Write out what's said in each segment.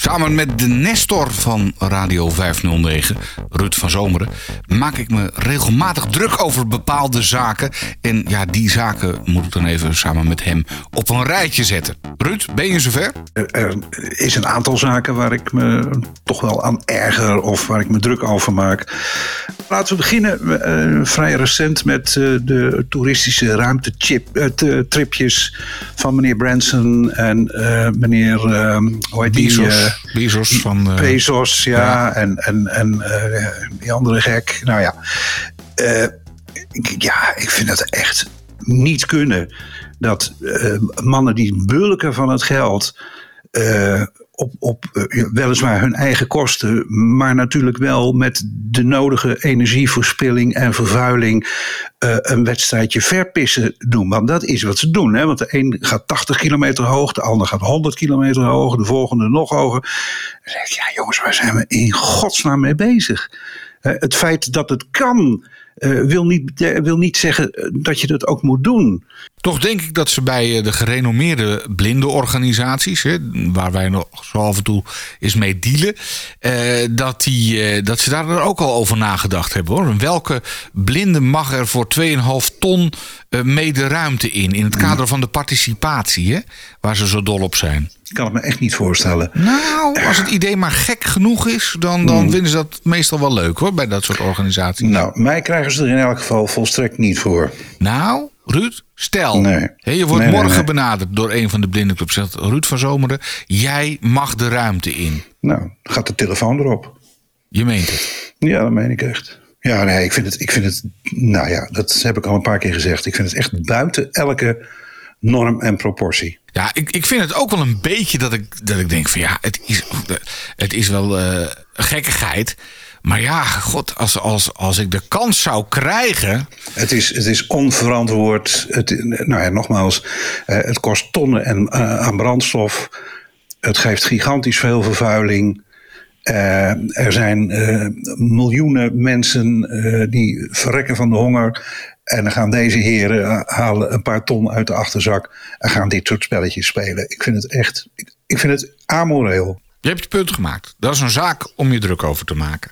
Samen met de Nestor van Radio 509, Ruud van Zomeren, maak ik me regelmatig druk over bepaalde zaken. En ja, die zaken moet ik dan even samen met hem op een rijtje zetten. Ruud, ben je zover? Er is een aantal zaken waar ik me toch wel aan erger of waar ik me druk over maak. Laten we beginnen uh, vrij recent met uh, de toeristische ruimtetripjes uh, van meneer Branson en meneer, hoe heet die? Bezos van... Bezos, ja, ja. En, en, en die andere gek. Nou ja. ja, ik vind dat echt niet kunnen. Dat mannen die bulken van het geld op, op uh, weliswaar hun eigen kosten, maar natuurlijk wel met de nodige energieverspilling en vervuiling uh, een wedstrijdje verpissen doen. Want dat is wat ze doen. Hè? Want de een gaat 80 kilometer hoog, de ander gaat 100 kilometer hoog, de volgende nog hoger. Dan zeg ik, ja jongens, waar zijn we in godsnaam mee bezig? Uh, het feit dat het kan, wil, niet, wil niet zeggen dat je dat ook moet doen. Toch denk ik dat ze bij eh, de gerenommeerde blindenorganisaties, hè, waar wij nog zo af en toe eens mee dealen, eh, dat, die, eh, dat ze daar ook al over nagedacht hebben hoor. welke blinde mag er voor 2,5 ton eh, mee de ruimte in? In het kader van de participatie, hè, waar ze zo dol op zijn. Ik kan het me echt niet voorstellen. Nou, als het idee maar gek genoeg is, dan, dan hmm. vinden ze dat meestal wel leuk hoor, bij dat soort organisaties. Nou, mij krijgen ze er in elk geval volstrekt niet voor. Nou, Ruud, stel, nee. je wordt morgen benaderd door een van de blindenclubs. Zegt Ruud van Zomeren, jij mag de ruimte in. Nou, gaat de telefoon erop. Je meent het? Ja, dat meen ik echt. Ja, nee, ik vind het, ik vind het, nou ja, dat heb ik al een paar keer gezegd. Ik vind het echt buiten elke norm en proportie. Ja, ik, ik vind het ook wel een beetje dat ik, dat ik denk van ja, het is, het is wel uh, gekkigheid. Maar ja, god, als, als, als ik de kans zou krijgen. Het is, het is onverantwoord. Het, nou ja, nogmaals, eh, het kost tonnen en, uh, aan brandstof. Het geeft gigantisch veel vervuiling. Uh, er zijn miljoenen mensen die verrekken van de honger. En dan gaan deze heren halen een paar ton uit de achterzak en gaan dit soort spelletjes spelen. Ik vind het echt, ik, ik vind het amoreel. Je hebt je punt gemaakt. Dat is een zaak om je druk over te maken.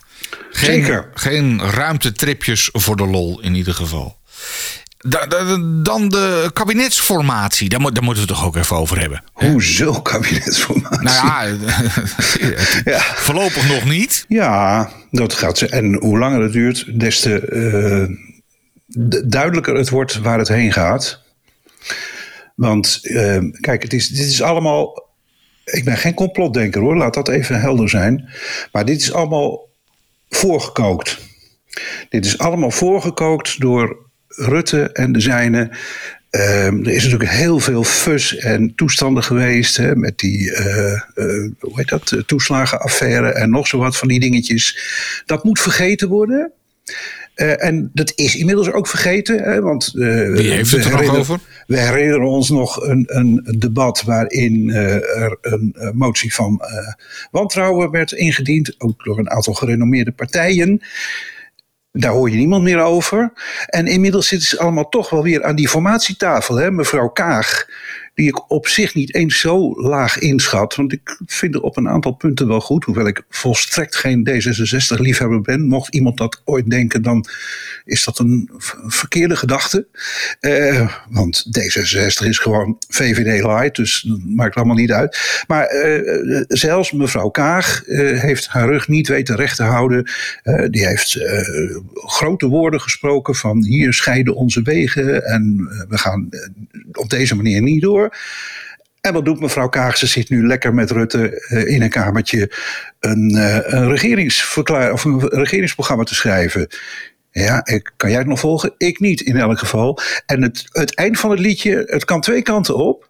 Geen, Zeker. Geen ruimtetripjes voor de lol in ieder geval. Dan de kabinetsformatie. Daar, moeten we het toch ook even over hebben. Hoezo kabinetsformatie? Nou ja, ja. voorlopig nog niet. Ja, dat gaat ze. En hoe langer het duurt, des te uh, duidelijker het wordt waar het heen gaat. Want uh, kijk, het is, dit is allemaal. Ik ben geen complotdenker hoor, laat dat even helder zijn. Maar dit is allemaal voorgekookt. Dit is allemaal voorgekookt door Rutte en de zijnen. Ehm, er is natuurlijk heel veel fus en toestanden geweest hè, met die uh, hoe heet dat, toeslagenaffaire en nog zo wat van die dingetjes. Dat moet vergeten worden. Uh, en dat is inmiddels ook vergeten. Hè, want, uh, Wie heeft het er nog over? We herinneren ons nog een, een debat waarin uh, er een motie van wantrouwen werd ingediend. Ook door een aantal gerenommeerde partijen. Daar hoor je niemand meer over. En inmiddels zitten ze allemaal toch wel weer aan die formatietafel. Hè? Mevrouw Kaag die ik op zich niet eens zo laag inschat. Want ik vind er op een aantal punten wel goed. Hoewel ik volstrekt geen D66-liefhebber ben. Mocht iemand dat ooit denken, dan is dat een verkeerde gedachte. Uh, want D66 is gewoon VVD light, dus dat maakt allemaal niet uit. Maar uh, zelfs mevrouw Kaag uh, heeft haar rug niet weten recht te houden. die heeft grote woorden gesproken van hier scheiden onze wegen en we gaan op deze manier niet door. En wat doet mevrouw Kaag? Ze zit nu lekker met Rutte uh, in een kamertje een, uh, een, of een regeringsprogramma te schrijven. Ja, ik, kan jij het nog volgen? Ik niet in elk geval. En het, het eind van het liedje, het kan twee kanten op.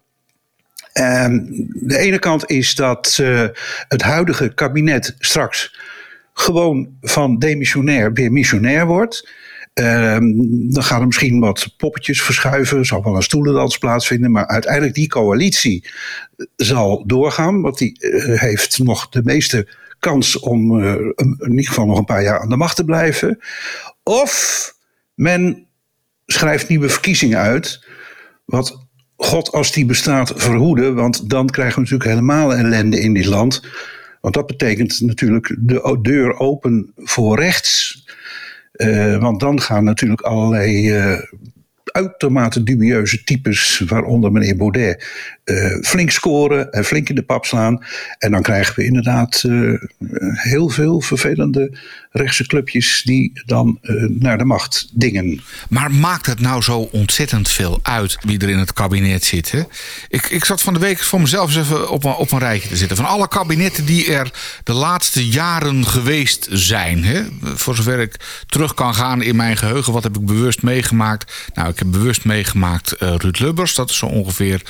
En de ene kant is dat uh, het huidige kabinet straks gewoon van demissionair weer missionair wordt. Ehm, dan gaan er misschien wat poppetjes verschuiven, zal wel een stoelendans plaatsvinden, maar uiteindelijk die coalitie zal doorgaan, want die uh, heeft nog de meeste kans om uh, in ieder geval nog een paar jaar aan de macht te blijven. Of men schrijft nieuwe verkiezingen uit, wat God als die bestaat verhoeden, want dan krijgen we natuurlijk helemaal ellende in dit land. Want dat betekent natuurlijk de deur open voor rechts. Uh, want dan gaan natuurlijk allerlei uh, uitermate dubieuze types, waaronder meneer Baudet, uh, flink scoren en flink in de pap slaan. En dan krijgen we inderdaad heel veel vervelende rechtse clubjes die dan uh, naar de macht dingen. Maar maakt het nou zo ontzettend veel uit wie er in het kabinet zit? Hè? Ik, ik zat van de week voor mezelf eens even op een, op een rijtje te zitten. Van alle kabinetten die er de laatste jaren geweest zijn. Hè? Voor zover ik terug kan gaan in mijn geheugen, wat heb ik bewust meegemaakt? Nou, ik heb bewust meegemaakt Ruud Lubbers. Dat is zo ongeveer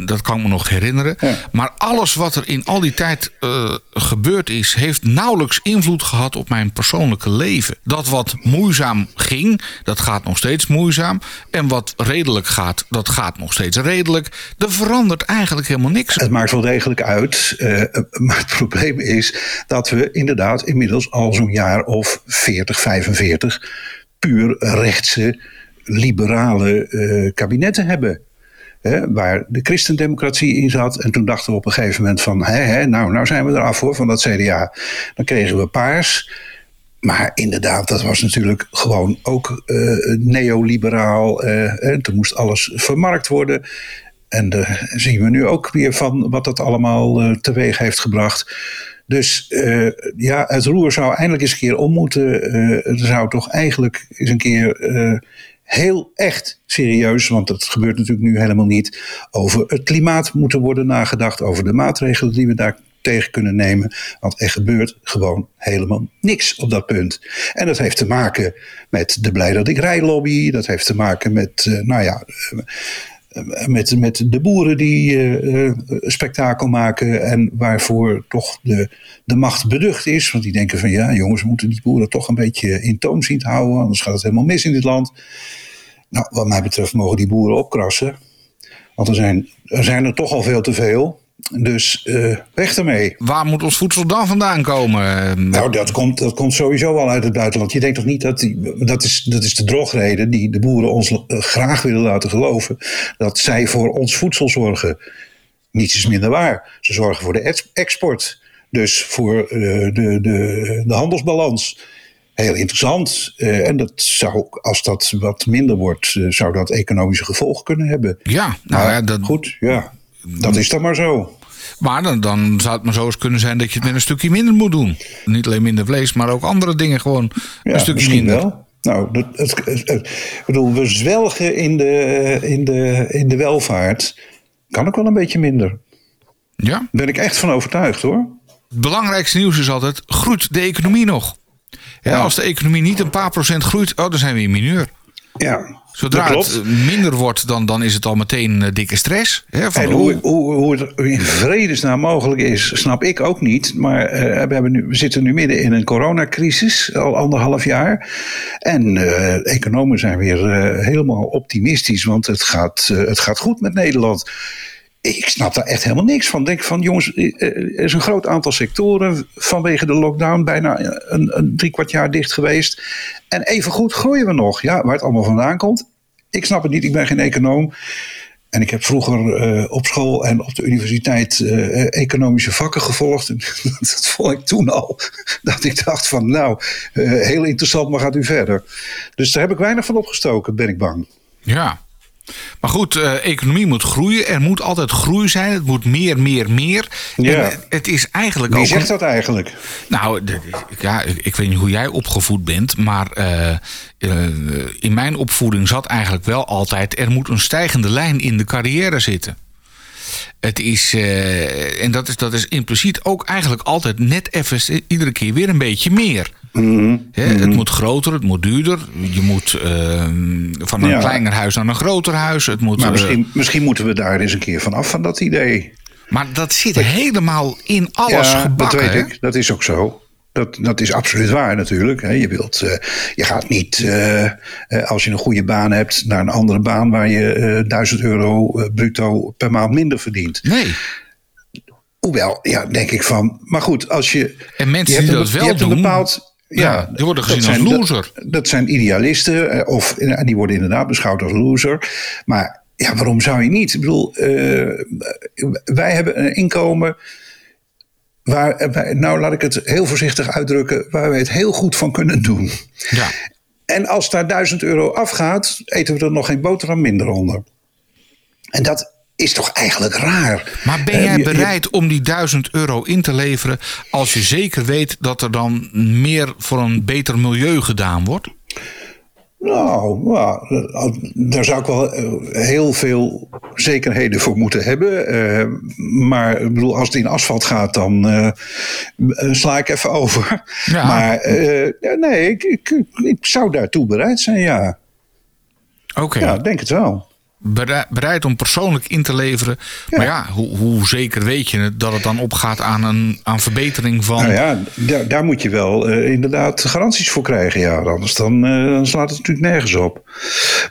dat kan ik me nog herinneren. Maar alles wat er in al die tijd uh, gebeurd is, heeft nauwelijks invloed gehad op mijn persoonlijke leven. Dat wat moeizaam ging, dat gaat nog steeds moeizaam. En wat redelijk gaat, dat gaat nog steeds redelijk. Er verandert eigenlijk helemaal niks. Het maakt wel degelijk uit. Uh, maar het probleem is dat we inderdaad inmiddels al zo'n jaar of 40, 45 puur rechtse, liberale uh, kabinetten hebben waar de christendemocratie in zat. En toen dachten we op een gegeven moment van, hè, hè, nou, nou zijn we eraf hoor van dat CDA. Dan kregen we paars. Maar inderdaad, dat was natuurlijk gewoon ook uh, neoliberaal. En toen moest alles vermarkt worden. En daar zien we nu ook weer van wat dat allemaal uh, teweeg heeft gebracht. Dus ja, het roer zou eindelijk eens een keer om moeten. Er zou toch eigenlijk eens een keer heel echt serieus, want dat gebeurt natuurlijk nu helemaal niet, over het klimaat moeten worden nagedacht, over de maatregelen die we daar tegen kunnen nemen. Want er gebeurt gewoon helemaal niks op dat punt. En dat heeft te maken met de blij dat ik rij lobby. Dat heeft te maken met, uh, nou ja, uh, met, met de boeren die uh, spektakel maken. En waarvoor toch de, de macht beducht is. Want die denken van ja, jongens, we moeten die boeren toch een beetje in toom zien te houden. Anders gaat het helemaal mis in dit land. Nou, wat mij betreft mogen die boeren opkrassen. Want er zijn er, zijn er toch al veel te veel. Dus uh, weg ermee. Waar moet ons voedsel dan vandaan komen? Nou, dat komt, dat komt sowieso al uit het buitenland. Je denkt toch niet dat. Die, dat, is, dat is de drogreden die de boeren ons uh, graag willen laten geloven. Dat zij voor ons voedsel zorgen. Niets is minder waar. Ze zorgen voor de export. Dus voor uh, de, de, de handelsbalans heel interessant. Uh, en dat zou, als dat wat minder wordt, uh, zou dat economische gevolgen kunnen hebben. Ja, nou maar, ja, dat... goed, ja. Dat is dan maar zo. Maar dan, dan zou het maar zo eens kunnen zijn dat je het met een stukje minder moet doen. Niet alleen minder vlees, maar ook andere dingen gewoon ja, een stukje minder. Wel. Nou, het, het, het, het, bedoel, we zwelgen in de, in, de, in de welvaart. Kan ook wel een beetje minder. Ja. Daar ben ik echt van overtuigd hoor. Het belangrijkste nieuws is altijd: groeit de economie nog? Ja. Als de economie niet een paar procent groeit, oh, dan zijn we in mineur. Ja, Zodra het minder wordt, dan, dan is het al meteen uh, dikke stress. Hè, van en hoe, hoe, hoe het in vredesnaam mogelijk is, snap ik ook niet. Maar uh, we, hebben nu, we zitten nu midden in een coronacrisis, al anderhalf jaar. En uh, economen zijn weer helemaal optimistisch, want het gaat, het gaat goed met Nederland ik snap daar echt helemaal niks van. Denk van, jongens, er is een groot aantal sectoren vanwege de lockdown bijna een, een drie kwart jaar dicht geweest. En even goed groeien we nog. Ja, waar het allemaal vandaan komt. Ik snap het niet, ik ben geen econoom. En ik heb vroeger uh, op school en op de universiteit economische vakken gevolgd. Dat vond ik toen al. Dat ik dacht van, nou, heel interessant, maar gaat u verder. Dus daar heb ik weinig van opgestoken, ben ik bang. Ja, maar goed, uh, economie moet groeien. Er moet altijd groei zijn. Het moet meer, meer, meer. Ja. En het is eigenlijk Wie ook. zegt dat eigenlijk? Nou, de, ja, ik weet niet hoe jij opgevoed bent. Maar uh, uh, in mijn opvoeding zat eigenlijk wel altijd. Er moet een stijgende lijn in de carrière zitten. Het is, en dat is, dat is impliciet ook eigenlijk altijd net even iedere keer weer een beetje meer. Mm -hmm. He, het moet groter, het moet duurder. Je moet uh, van een ja. kleiner huis naar een groter huis. Het moet, maar misschien, uh, misschien moeten we daar eens een keer van af van dat idee. Maar dat zit helemaal in alles ja, gebakken. Dat weet ik, dat is ook zo. Dat, dat is absoluut waar natuurlijk. Je, wilt, uh, je gaat niet, uh, als je een goede baan hebt, naar een andere baan waar je 1000 euro bruto per maand minder verdient. Nee. Hoewel, ja, denk ik van. Maar goed, als je. En mensen je die een, dat wel je hebt doen. Een bepaald, ja, die worden gezien als loser. Dat, dat, zijn idealisten, of die worden inderdaad beschouwd als loser. Maar ja, waarom zou je niet? Ik bedoel, uh, wij hebben een inkomen waar, nou laat ik het heel voorzichtig uitdrukken, waar we het heel goed van kunnen doen. Ja. En als daar 1000 euro afgaat, eten we er nog geen boterham minder onder. En dat is toch eigenlijk raar. Maar ben jij bereid om die 1000 euro in te leveren als je zeker weet dat er dan meer voor een beter milieu gedaan wordt? Nou, nou, daar zou ik wel eh, heel veel zekerheden voor moeten hebben. Uh, maar ik bedoel, als het in asfalt gaat, dan uh, sla ik even over. Ja. Maar uh, nee, ik, ik, ik, zou daartoe bereid zijn, ja. Oké. Ja, denk het wel bereid om persoonlijk in te leveren. Maar ja, hoe, hoe, zeker weet je het dat het dan opgaat aan een aan verbetering van. Nou ja, daar, daar moet je wel uh, inderdaad garanties voor krijgen. Ja, anders dan, uh, dan slaat het natuurlijk nergens op.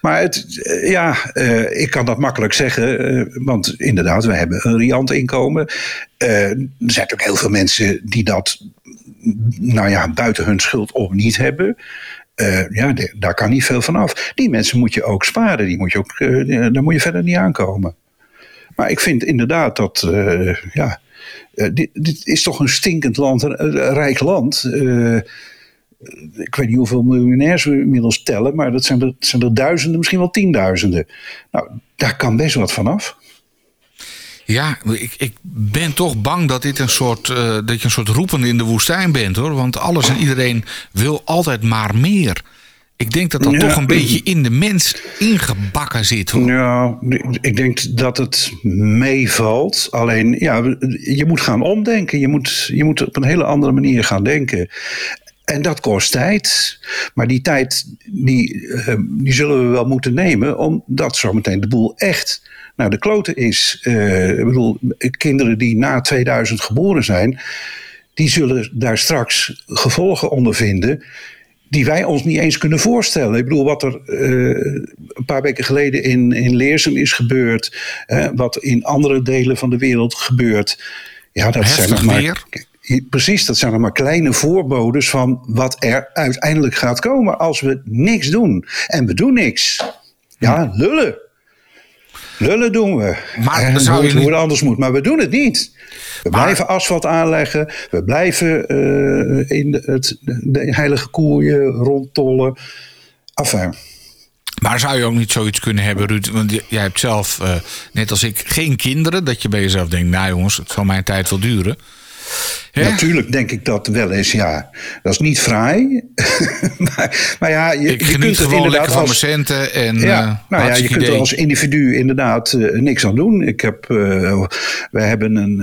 Maar het, uh, ja, ik kan dat makkelijk zeggen. want inderdaad, we hebben een riant inkomen. er zijn natuurlijk heel veel mensen die dat nou ja, buiten hun schuld op niet hebben. Uh, ja, daar kan niet veel van af. Die mensen moet je ook sparen. Die moet je ook, uh, daar moet je verder niet aankomen. Maar ik vind inderdaad dat, uh, ja, dit, dit, is toch een stinkend land, een, rijk land. ik weet niet hoeveel miljonairs we inmiddels tellen, maar dat zijn er, zijn er duizenden, misschien wel tienduizenden. Nou, daar kan best wat van af. Ja, ik, ik ben toch bang dat dit een soort, uh, dat je een soort roepende in de woestijn bent hoor. Want alles en iedereen wil altijd maar meer. Ik denk dat dat toch een beetje in de mens ingebakken zit. Hoor. Ja, ik denk dat het meevalt. Alleen, ja, je moet gaan omdenken. Je moet, je moet op een hele andere manier gaan denken. En dat kost tijd. Maar die tijd, die, uh, die zullen we wel moeten nemen. Omdat zometeen de boel echt nou, de klote is, uh, ik bedoel, kinderen die na 2000 geboren zijn, die zullen daar straks gevolgen ondervinden die wij ons niet eens kunnen voorstellen. Ik bedoel, wat er uh, een paar weken geleden in, in Leersum is gebeurd, uh, wat in andere delen van de wereld gebeurt. Ja, dat Heftig zijn nog maar. Weer. Precies, dat zijn nog maar kleine voorbodes van wat er uiteindelijk gaat komen als we niks doen. En we doen niks. Ja, lullen. Lullen doen we. Maar en zou je hoe het anders moet. Maar we doen het niet. We blijven asfalt aanleggen. We blijven uh, in de, het, de heilige koeien rondtollen. Enfin. Maar zou je ook niet zoiets kunnen hebben, Ruud? Want jij hebt zelf, uh, net als ik, geen kinderen. Dat je bij jezelf denkt, nou jongens, het zal mijn tijd wel duren. Natuurlijk denk ik dat wel eens, ja. Dat is niet fraai. maar, maar, ja, je, ik je kunt er inderdaad van als, centen en ja, uh, nou ja, je kunt er als individu inderdaad uh, niks aan doen. Ik heb, uh, we hebben een,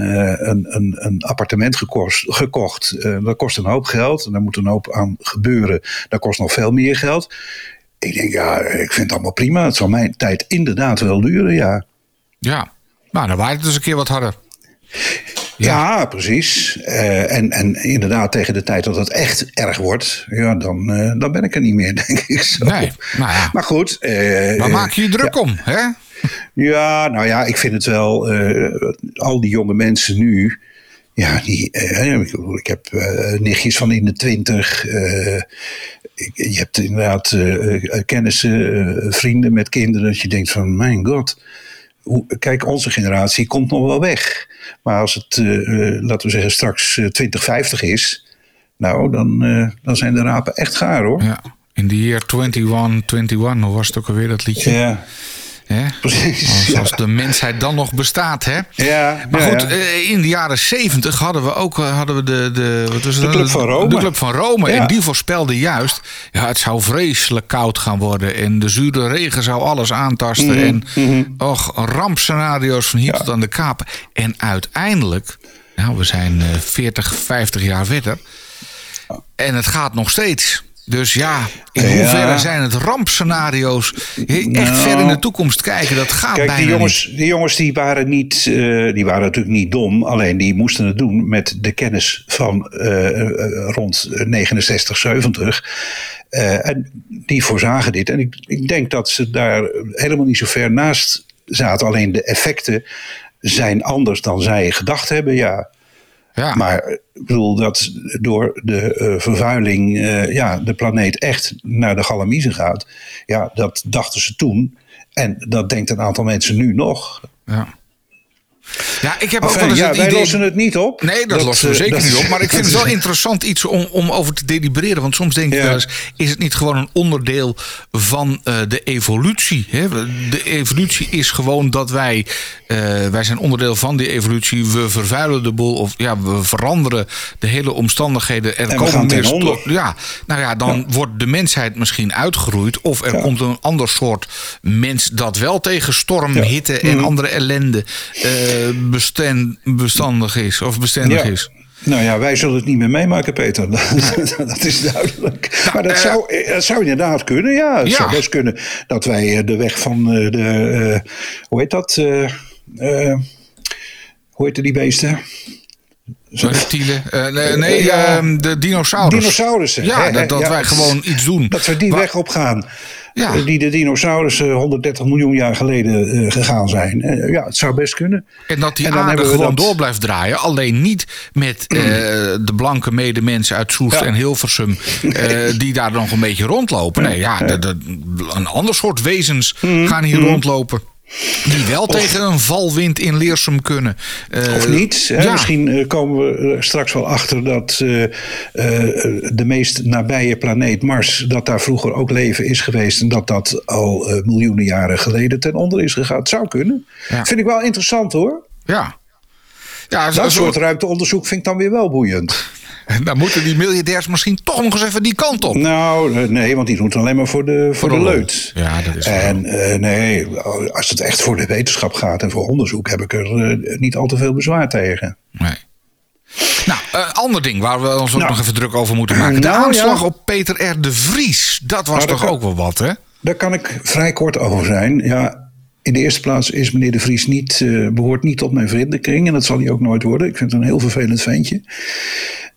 een, een, een, appartement gekost, gekocht. dat kost een hoop geld. En daar moet een hoop aan gebeuren. Dat kost nog veel meer geld. Ik denk, ja, ik vind het allemaal prima. Het zal mijn tijd inderdaad wel duren, ja. Ja, nou, dan waait het eens een keer wat harder. Ja, precies. Uh, en, en inderdaad, tegen de tijd dat het echt erg wordt, ja, dan, uh, dan ben ik er niet meer, denk ik zo. Nee, nou ja. Maar goed. Uh, Waar maak je je druk ja. om, hè? Ja, nou ja, ik vind het wel. al die jonge mensen nu. Ja, die, ik heb nichtjes van in de twintig. je hebt inderdaad kennissen, vrienden met kinderen. Dat je denkt van, mijn god kijk, onze generatie komt nog wel weg. Maar als het, uh, laten we zeggen, straks 2050 is, nou, dan, uh, dan zijn de rapen echt gaar hoor. Ja, in de year 2121, hoe was het ook alweer dat liedje? Ja. Hè? Precies. Als, de mensheid dan nog bestaat, hè? Ja. Maar goed, eh, in de jaren zeventig hadden we ook eh, hadden we de, de, wat was de Club van Rome. De Club van Rome. En die voorspelde juist, ja, het zou vreselijk koud gaan worden. En de zure regen zou alles aantasten. Mm -hmm. En mm och, rampscenario's van hier tot aan de kapen. En uiteindelijk, nou, we zijn 40, 50 jaar verder. En het gaat nog steeds. Dus ja, in hoeverre zijn het rampscenario's echt nou, ver in de toekomst kijken? Dat gaat kijk, bijna die jongens, niet. Die jongens die waren, niet, uh, die waren natuurlijk niet dom. Alleen die moesten het doen met de kennis van uh, rond 69, 70. Uh, en die voorzagen dit. En ik, ik denk dat ze daar helemaal niet zo ver naast zaten. Alleen de effecten zijn anders dan zij gedacht hebben, ja. Ja. Maar ik bedoel dat door de uh, vervuiling uh, ja, de planeet echt naar de galamiezen gaat. Ja, dat dachten ze toen. En dat denkt een aantal mensen nu nog. Ja. Ja, ik heb ook wel eens ja, het wij idee... lossen het niet op. Nee, dat, lossen we eh, zeker dat- niet op. Maar ik vind het dat wel interessant iets om, om over te delibereren. Want soms denk ik Ja. wel eens, is het niet gewoon een onderdeel van eh, de evolutie? Hè? De evolutie is gewoon dat wij, eh, wij zijn onderdeel van die evolutie. We vervuilen de boel of ja, we veranderen de hele omstandigheden. Er we komen meer. Ja, nou ja, dan wordt de mensheid misschien uitgeroeid. Of er komt een ander soort mens dat wel tegen storm, hitte en Mhm. andere ellende besten- bestandig is. Of bestendig Ja. is. Nou ja, wij zullen het niet meer meemaken, Peter. Dat, dat is duidelijk. maar dat, eh, zou, eh, dat zou inderdaad kunnen, ja. Het Ja. zou best kunnen dat wij eh, de weg van eh, de... eh, hoe heet dat? eh, eh, hoe heet die beesten? Reptielen. Eh, nee, nee Ja. ehm, de dinosaurus. Dinosaurussen. Ja, hè, dat, dat ja. wij gewoon iets doen. Dat we die Wa- weg op gaan. Ja. Eh, Die de dinosaurussen 130 miljoen jaar geleden eh, gegaan zijn. Eh, ja, het zou best kunnen. En dat die En dan aarde gewoon dat- door blijft draaien. Alleen niet met de blanke medemensen uit Soest Ja. en Hilversum. die daar nog een beetje rondlopen. Nee, ja, een ander soort wezens Mm-hmm. gaan hier rondlopen. Die wel tegen een valwind in Leersum kunnen. Eh, Of niet. Hè? ja. Misschien eh, komen we straks wel achter dat eh, de meest nabije planeet Mars, dat daar vroeger ook leven is geweest en dat dat al miljoenen jaren geleden ten onder is gegaan. Het zou kunnen. Ja. Vind ik wel interessant hoor. Ja. Ja, Dat soort ruimteonderzoek vind ik dan weer wel boeiend. dan moeten die miljardairs misschien toch nog eens even die kant op. Nou, eh, nee, want die doen het alleen maar voor de, voor de leut. Ja, dat is. En eh, nee, als het echt voor de wetenschap gaat en voor onderzoek, heb ik er eh, niet al te veel bezwaar tegen. Nee. Nou, ander ding waar we ons ook Nou. nog even druk over moeten maken. De Nou, aanslag ja. op Peter R. de Vries. Dat was Nou, toch kan- ook wel wat, hè? Daar kan ik vrij kort over zijn. Ja, in de eerste plaats is meneer De Vries niet, eh, behoort niet tot mijn vriendenkring. En dat zal hij ook nooit worden. Ik vind het een heel vervelend ventje.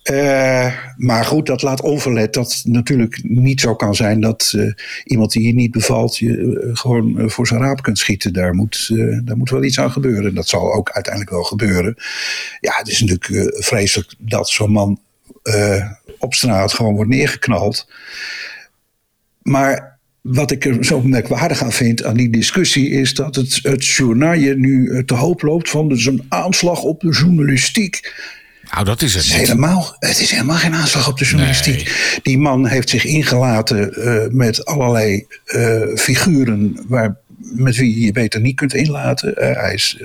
Eh, maar goed, dat laat onverlet dat natuurlijk niet zo kan zijn dat eh, iemand die je niet bevalt, je eh, gewoon voor zijn raap kunt schieten. Daar moet, daar moet wel iets aan gebeuren. Dat zal ook uiteindelijk wel gebeuren. Ja, het is natuurlijk vreselijk dat zo'n man op straat gewoon wordt neergeknald. Maar wat ik er zo merkwaardig aan vind aan die discussie is dat het, het journaal nu te hoop loopt van dus een aanslag op de journalistiek. Nou, dat is het niet. helemaal, het is helemaal geen aanslag op de journalistiek. Die man heeft zich ingelaten eh, met allerlei eh, figuren waar, met wie je je beter niet kunt inlaten. Eh, hij is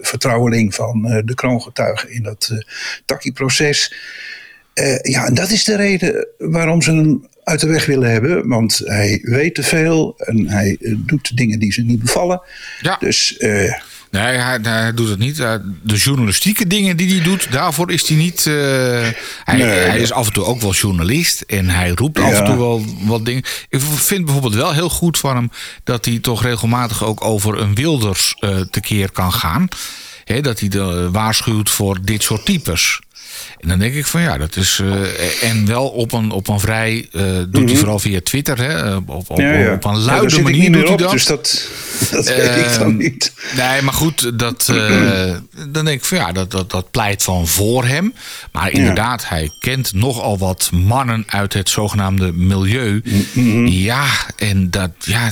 vertrouweling van de kroongetuigen in dat uh, Taki-proces. Ja, en dat is de reden waarom ze hem uit de weg willen hebben. Want hij weet te veel en hij doet dingen die ze niet bevallen. Ja. Dus... Nee, hij, hij, doet het niet. De journalistieke dingen die hij doet, daarvoor is hij niet. Uh, hij, nee, hij is af en toe ook wel journalist en hij roept ja. af en toe wel wat dingen. Ik vind bijvoorbeeld wel heel goed van hem dat hij toch regelmatig ook over een Wilders uh, tekeer kan gaan. He, dat hij de, waarschuwt voor dit soort types. En dan denk ik van ja, dat is. Uh, en wel op een, op een vrij. Uh, doet hij vooral via Twitter. Hè? Op, op, ja, ja. op een luide ja, manier doet hij dat. Dus dat, dat weet ik dan niet. Nee, maar goed, dat, dan denk ik van ja, dat, dat, dat pleit van voor hem. Maar inderdaad, hij kent nogal wat mannen uit het zogenaamde milieu. Mm-hmm. Ja, en dat, ja,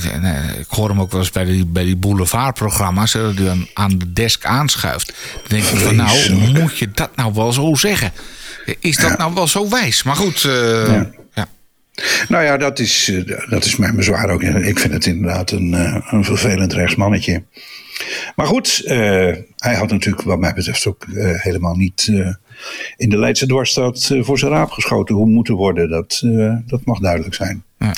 ik hoor hem ook wel eens bij die, bij die boulevardprogramma's. Dat hij dan aan de desk aanschuift. Dan denk ik van nou, moet je dat nou wel zo zeggen? Is dat ja. nou wel zo wijs? Maar goed, uh, ja. ja. Nou ja, dat is, uh, dat is mijn bezwaar ook. Ik vind het inderdaad een, uh, een vervelend rechtsmannetje. Maar goed, uh, hij had natuurlijk wat mij betreft ook helemaal niet in de Leidse dwarsstad voor zijn raap geschoten hoe moeten worden. Dat, dat mag duidelijk zijn. Ja.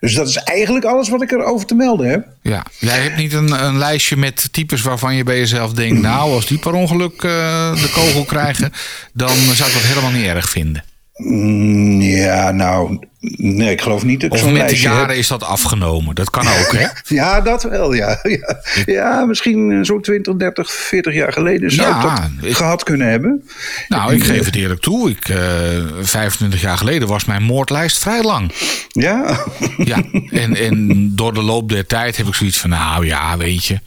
Dus dat is eigenlijk alles wat ik erover te melden heb. Ja, jij hebt niet een, een lijstje met types waarvan je bij jezelf denkt... nou, als die per ongeluk uh, de kogel krijgen... dan zou ik dat helemaal niet erg vinden. Mm, ja, nou, nee, ik geloof niet dat Of met de jaren heb. is dat afgenomen. Dat kan ook, hè? ja, dat wel, ja. Ja, ja misschien zo'n 20, 30, 40 jaar geleden zou ja, ik dat ik, gehad kunnen hebben. Nou, ik geef het eerlijk toe. Ik, uh, 25 jaar geleden was mijn moordlijst vrij lang. Ja? Ja, en, en door de loop der tijd heb ik zoiets van, nou ja, weet je...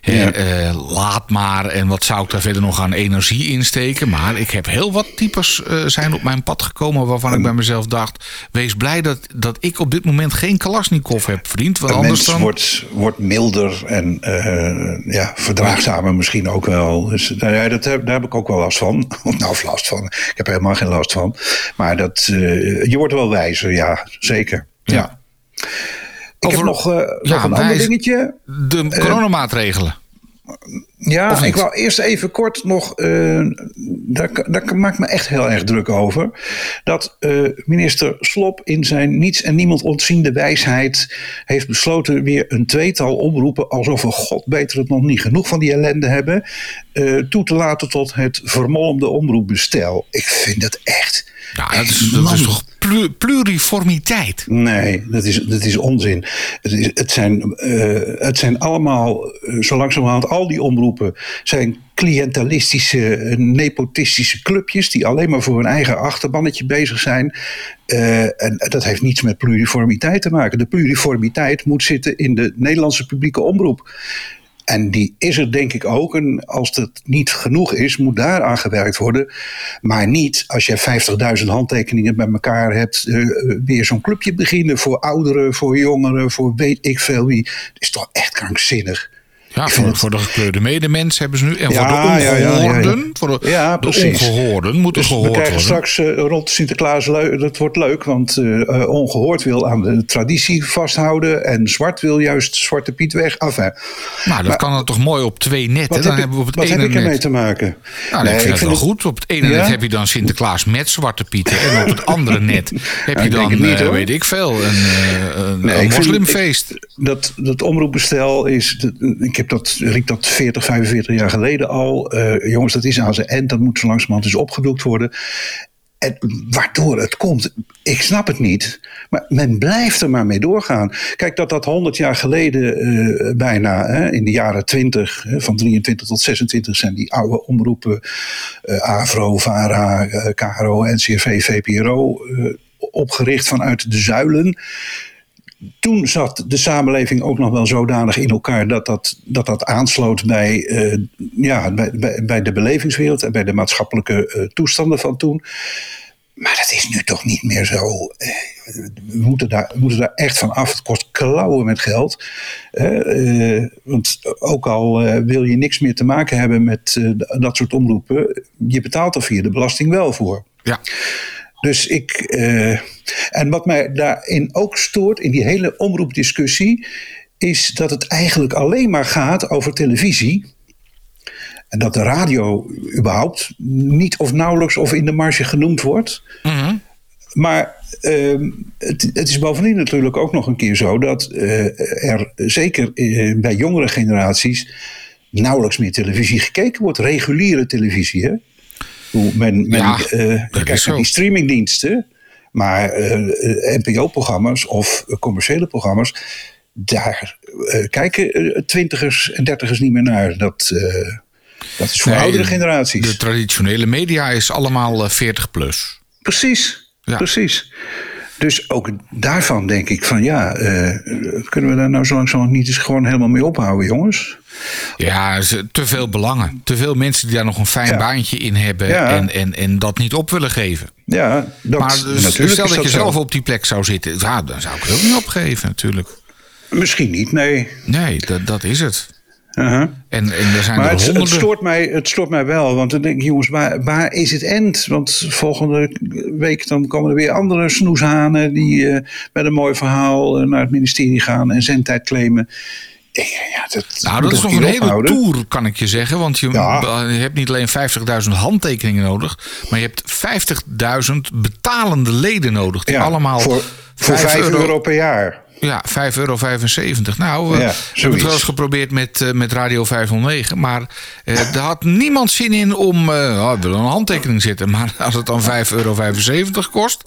Ja. Uh, laat maar. En wat zou ik daar verder nog aan energie insteken? Maar ik heb heel wat types uh, zijn op mijn pad gekomen waarvan ik bij mezelf dacht: wees wees blij dat, dat ik op dit moment geen Kalasnikov heb, vriend. Want Een anders mens dan... wordt, wordt milder en eh, ja, verdraagzamer misschien ook wel. Dus nou ja, dat heb, daar heb ik ook wel last van. nou, of last van. Ik heb er helemaal geen last van. Maar dat, eh, je wordt wel wijzer, ja, zeker. Ja. Ik Over- heb nog, eh, Ja, nog een ander dingetje. De coronamaatregelen. Ja, ik wou eerst even kort nog. eh, daar, daar maak ik me echt heel erg druk over. Dat eh, minister Slop in zijn niets en niemand ontziende wijsheid. heeft besloten weer een tweetal omroepen. alsof we god beter het nog niet genoeg van die ellende hebben. eh, toe te laten tot het vermolmde omroepbestel. Ik vind dat echt. Ja, dat is, dat is toch plu- pluriformiteit? Nee, dat is, dat is onzin. Het, is, het, zijn, eh, het zijn allemaal, eh, zo langzamerhand, al die omroepen zijn cliëntalistische, eh, nepotistische clubjes die alleen maar voor hun eigen achterbannetje bezig zijn. En dat heeft niets met pluriformiteit te maken. De pluriformiteit moet zitten in de Nederlandse publieke omroep. En die is er denk ik ook. En als dat niet genoeg is, moet daar aan gewerkt worden. Maar niet als je 50.000 handtekeningen bij elkaar hebt. eh, weer zo'n clubje beginnen voor ouderen, voor jongeren, voor weet ik veel wie. Dat is toch echt krankzinnig. Ja, voor, de gekleurde medemensen hebben ze nu. En Ja, voor de ja, ja, ja, ongehoorden. Voor de, ongehoorden moeten Dus we gehoord krijgen worden. straks eh, rond Sinterklaas, dat wordt leuk, want eh, ongehoord wil aan de traditie vasthouden en zwart wil juist Zwarte Piet weg. Enfin, Nou, dat kan dan toch mooi op twee netten. Dan ik, hebben we op het wat ene heb ik ermee net. te maken? Nou, Nee, ik vind ik het wel het- goed. Op het ene net heb je dan Sinterklaas met Zwarte Pieten. En op het andere net heb je dan, niet, hoor. weet ik veel, een, een, Nee, een ik vind- moslimfeest. Dat, dat omroepbestel is, ik heb dat, riep dat 40, 45 jaar geleden al. Eh, jongens, dat is aan zijn end, dat moet zo langzamerhand eens opgedoekt worden. En waardoor het komt, ik snap het niet. Maar men blijft er maar mee doorgaan. Kijk, dat dat 100 jaar geleden eh, bijna, hè, in de jaren 20, hè, van 23 tot 26, zijn die oude omroepen, eh AVRO, VARA, eh, KRO, NCRV, VPRO, opgericht vanuit de zuilen toen zat de samenleving ook nog wel zodanig in elkaar dat dat, dat, dat aansloot bij, eh, ja, bij, bij, de belevingswereld en bij de maatschappelijke eh, toestanden van toen. Maar dat is nu toch niet meer zo. Eh, We moeten daar, moeten daar echt van af. Het kost klauwen met geld. Want ook al wil je niks meer te maken hebben met dat soort omroepen, je betaalt er via de belasting wel voor. Ja. Dus ik. eh, en wat mij daarin ook stoort, in die hele omroepdiscussie, is dat het eigenlijk alleen maar gaat over televisie. En dat de radio überhaupt niet of nauwelijks of in de marge genoemd wordt. Mhm. Maar ehm, het, het is bovendien natuurlijk ook nog een keer zo dat eh, er zeker eh, bij jongere generaties nauwelijks meer televisie gekeken wordt. Reguliere televisie, hè? Hoe men, men Ja, is kijkt naar die streamingdiensten, maar eh, NPO-programma's of eh, commerciële programma's, daar eh, kijken twintigers en dertigers niet meer naar. Dat, dat is voor Nee, oudere de- generaties. De traditionele media is allemaal eh, 40 plus. Precies, Ja. precies. Dus ook daarvan denk ik van ja, kunnen we daar nou zo langzamerhand niet eens gewoon helemaal mee ophouden, jongens? Ja, te veel belangen. Te veel mensen die daar nog een fijn Ja. baantje in hebben Ja. en, en, en dat niet op willen geven. Ja, dat, Maar dus, natuurlijk stel dat je zelf op die plek zou zitten, ja, dan zou ik het ook niet opgeven natuurlijk. Misschien niet, nee. Nee, dat, dat is het. Uh-huh. En, en er zijn Maar er het, het, honderden. stoort mij, het stoort mij wel, want dan denk ik, jongens, waar, waar is het end? Want volgende week dan komen er weer andere snoeshanen die eh, met een mooi verhaal eh, naar het ministerie gaan en zendtijd claimen. Ja, dat Nou, dat is nog een hele ophouden? tour, kan ik je zeggen. Want je, Ja. je hebt niet alleen 50.000 handtekeningen nodig, maar je hebt 50.000 betalende leden nodig. Die Ja, allemaal voor, voor 5 euro. per jaar. Ja, 5,75 euro. Nou, Ja, we hebben het wel eens geprobeerd met, eh, met Radio 509. Maar eh daar had niemand zin in om eh oh, ik wil een handtekening zetten. Maar als het dan 5,75 euro kost,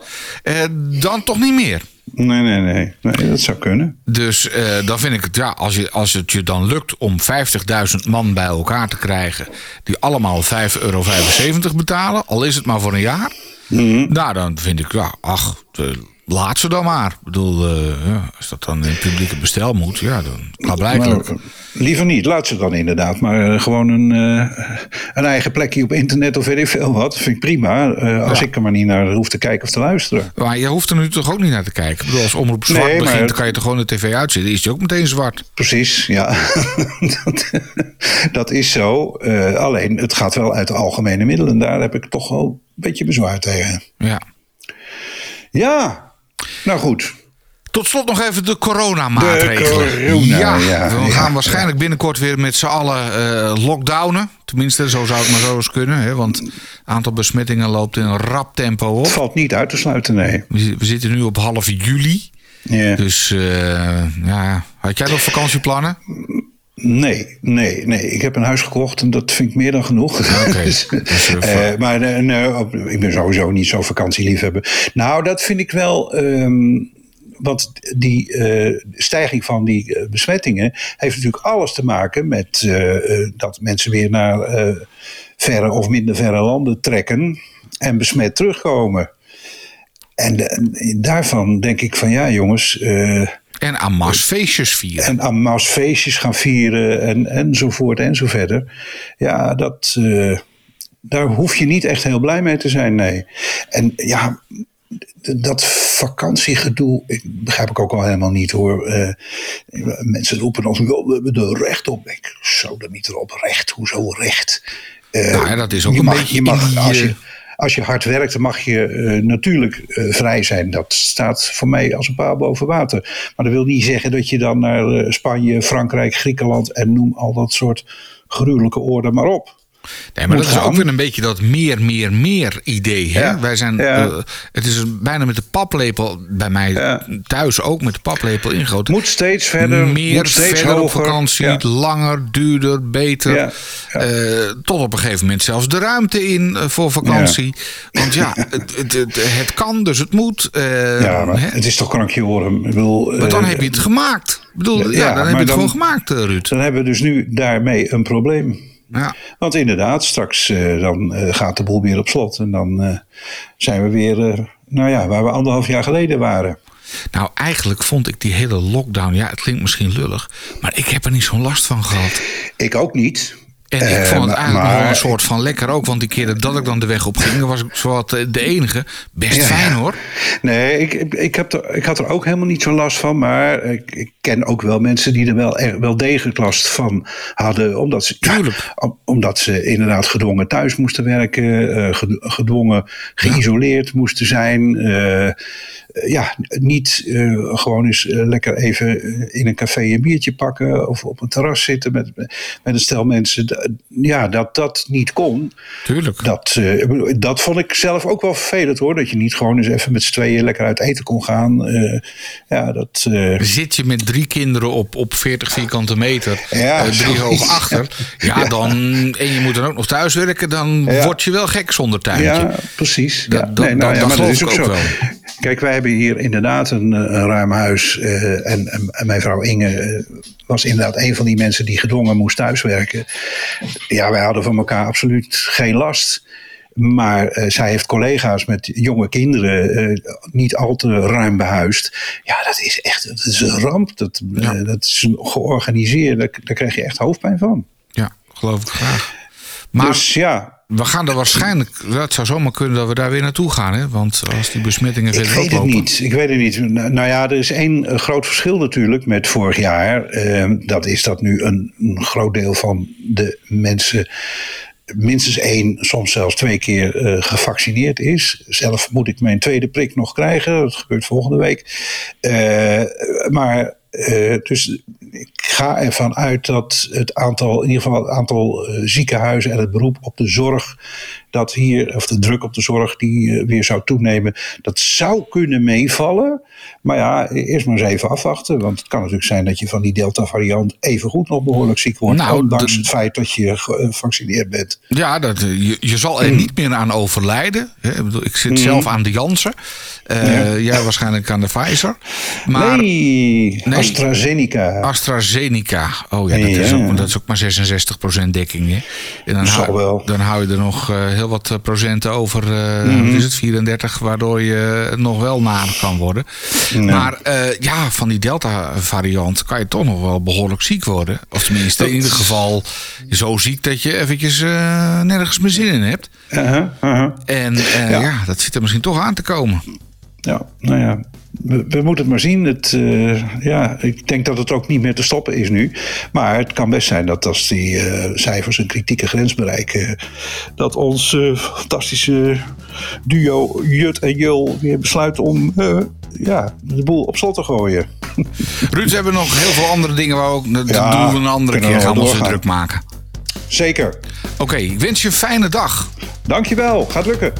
dan toch niet meer. Nee, nee, nee, nee. Dat zou kunnen. Dus dan vind ik het, ja, als, je, als het je dan lukt om 50.000 man bij elkaar te krijgen. die allemaal 5,75 euro betalen, al is het maar voor een jaar. Mhm. Nou, dan vind ik, ja, ach, eh, laat ze dan maar. Ik bedoel, uh, ja, als dat dan in publieke bestel moet, ja, dan blijkbaar. liever niet, laat ze dan inderdaad. Maar uh, gewoon een, uh, een eigen plekje op internet of weet ik veel wat. Vind ik prima. als ja. ik er maar niet naar hoef te kijken of te luisteren. Maar je hoeft er nu toch ook niet naar te kijken? Ik bedoel, als omroep zwart nee, begint, dan kan je toch gewoon de tv uitzetten. Is je ook meteen zwart? Precies, ja. dat, dat, is zo. alleen, het gaat wel uit de algemene middelen. Daar heb ik toch wel een beetje bezwaar tegen. Ja. Ja, nou goed. Tot slot nog even de coronamaatregelen. De corona, ja, we gaan waarschijnlijk binnenkort weer met z'n allen uh, lockdownen. Tenminste, zo zou het maar zo eens kunnen. Hè? Want het aantal besmettingen loopt in een rap tempo op. Het valt niet uit te sluiten, nee. We, zitten nu op half juli. Ja. Dus uh, ja, had jij nog vakantieplannen? Nee, nee, nee. Ik heb een huis gekocht en dat vind ik meer dan genoeg. Okay. dus, uh, maar uh, ik ben sowieso niet zo vakantieliefhebber. Nou, dat vind ik wel. Um, want die uh, stijging van die besmettingen heeft natuurlijk alles te maken met dat mensen weer naar verre of minder verre landen trekken en besmet terugkomen. En daarvan denk ik van ja, jongens en aan feestjes vieren. En aan feestjes gaan vieren en, enzovoort en zo verder. Ja, dat, uh, daar hoef je niet echt heel blij mee te zijn, nee. En ja, dat vakantiegedoe, ik begrijp ik ook al helemaal niet hoor. Uh, mensen roepen ons, we hebben er recht op. Ik zo er niet erop, recht, hoezo recht? Uh, nou ja, dat is ook een mag, beetje... Je mag, als je, als je hard werkt, dan mag je uh, natuurlijk uh, vrij zijn. Dat staat voor mij als een paal boven water. Maar dat wil niet zeggen dat je dan naar uh, Spanje, Frankrijk, Griekenland en noem al dat soort gruwelijke oorden maar op. Nee, maar dat is ook weer een beetje dat meer, meer, meer idee. Hè? Ja, Wij zijn, ja. uh, het is bijna met de paplepel, bij mij ja. thuis ook met de paplepel ingegoten. Moet steeds verder, meer moet steeds verder hoger. op vakantie, langer, duurder, beter. Uh, tot op een gegeven moment zelfs de ruimte in uh, voor vakantie. Want ja, het, het, het, het, kan, dus het moet. ja, maar hè? het is toch krankje horen. Ik bedoel, maar dan heb je het gemaakt. Ik bedoel, ja, dan heb je het dan, gewoon gemaakt, Ruud. Dan hebben we dus nu daarmee een probleem. Ja. Want inderdaad, straks uh, dan uh, gaat de boel weer op slot. En dan uh, zijn we weer, nou ja, waar we anderhalf jaar geleden waren. Nou, eigenlijk vond ik die hele lockdown, ja, het klinkt misschien lullig, maar ik heb er niet zo'n last van gehad. Ik ook niet. En ik vond het eigenlijk maar, nog een soort van lekker ook. Want die keer dat ik dan de weg op ging, was ik zowat de enige. Best ja, fijn hoor. Nee, ik, ik, heb er, ik had er ook helemaal niet zo last van. Maar ik, ik ken ook wel mensen die er wel, er, wel degelijk last van hadden. Omdat ze. Ja, omdat ze inderdaad gedwongen thuis moesten werken. Uh, gedwongen geïsoleerd moesten zijn. Uh, ja, niet uh, gewoon eens uh, lekker even in een café een biertje pakken of op een terras zitten met, met een stel mensen. Ja, dat dat niet kon. Tuurlijk. Dat, uh, dat vond ik zelf ook wel vervelend hoor. Dat je niet gewoon eens even met z'n tweeën lekker uit eten kon gaan. ja, dat, Zit je met drie kinderen op, op 40 vierkante meter, ja, drie hoog achter. Ja, ja, dan, en je moet dan ook nog thuiswerken, dan ja. word je wel gek zonder tuintje. Ja, precies. Dat, ja. dat, nee, nou, dat, dat ook, ook zo. wel. Kijk, wij hebben hier inderdaad een, een ruim huis. Uh, en, en, mijn vrouw Inge uh, was inderdaad een van die mensen die gedwongen moest thuiswerken. Ja, wij hadden van elkaar absoluut geen last. Maar uh, zij heeft collega's met jonge kinderen, niet al te ruim behuisd. Ja, dat is echt dat is een ramp. Dat, ja. dat is georganiseerd. Daar, daar krijg je echt hoofdpijn van. Ja, geloof ik graag. Maar dus ja, we gaan er waarschijnlijk, het zou zomaar kunnen dat we daar weer naartoe gaan. Hè? Want als die besmettingen verder oplopen. Ik weet het niet. Ik weet het niet. Nou ja, er is één groot verschil natuurlijk met vorig jaar. Uh, dat is dat nu een, een, groot deel van de mensen minstens één, soms zelfs twee keer uh, gevaccineerd is. Zelf moet ik mijn tweede prik nog krijgen. Dat gebeurt volgende week. Uh, maar uh, dus ik ga ervan uit dat het aantal, in ieder geval het aantal uh, ziekenhuizen en het beroep op de zorg, dat hier, of de druk op de zorg die uh, weer zou toenemen, dat zou kunnen meevallen. Maar ja, eerst maar eens even afwachten. Want het kan natuurlijk zijn dat je van die Delta-variant even goed nog behoorlijk ziek wordt. Nou, ondanks de, het feit dat je gevaccineerd bent. Ja, dat, je, je zal er niet meer aan overlijden. Hè? Ik zit mm. zelf aan de Janssen. Uh, Jij waarschijnlijk aan de Pfizer. Maar, nee, nee, AstraZeneca. AstraZeneca. Oh ja, dat, Is, ook, dat is ook maar 66% dekking. Hè? En dan, hou, wel. dan hou je er nog uh, heel wat procenten over. Mm -hmm. is het 34, waardoor je nog wel naar kan worden. Nee. Maar ja, van die Delta-variant kan je toch nog wel behoorlijk ziek worden. Of tenminste, in ieder geval zo ziek dat je eventjes nergens meer zin in hebt. Uh -huh, uh -huh. En ja. ja, dat zit er misschien toch aan te komen. Ja, nou ja, we, we, moeten het maar zien. Het, uh, ja, ik denk dat het ook niet meer te stoppen is nu. Maar het kan best zijn dat als die uh, cijfers een kritieke grens bereiken, dat ons uh, fantastische duo Jut en Jul weer besluiten om ja, de boel op slot te gooien. Ruud, we hebben nog heel veel andere dingen waar we ook. Dat ja, doen we een andere keer. Gaan we ons druk maken. Zeker. Oké, okay, ik wens je een fijne dag. Dankjewel, gaat lukken.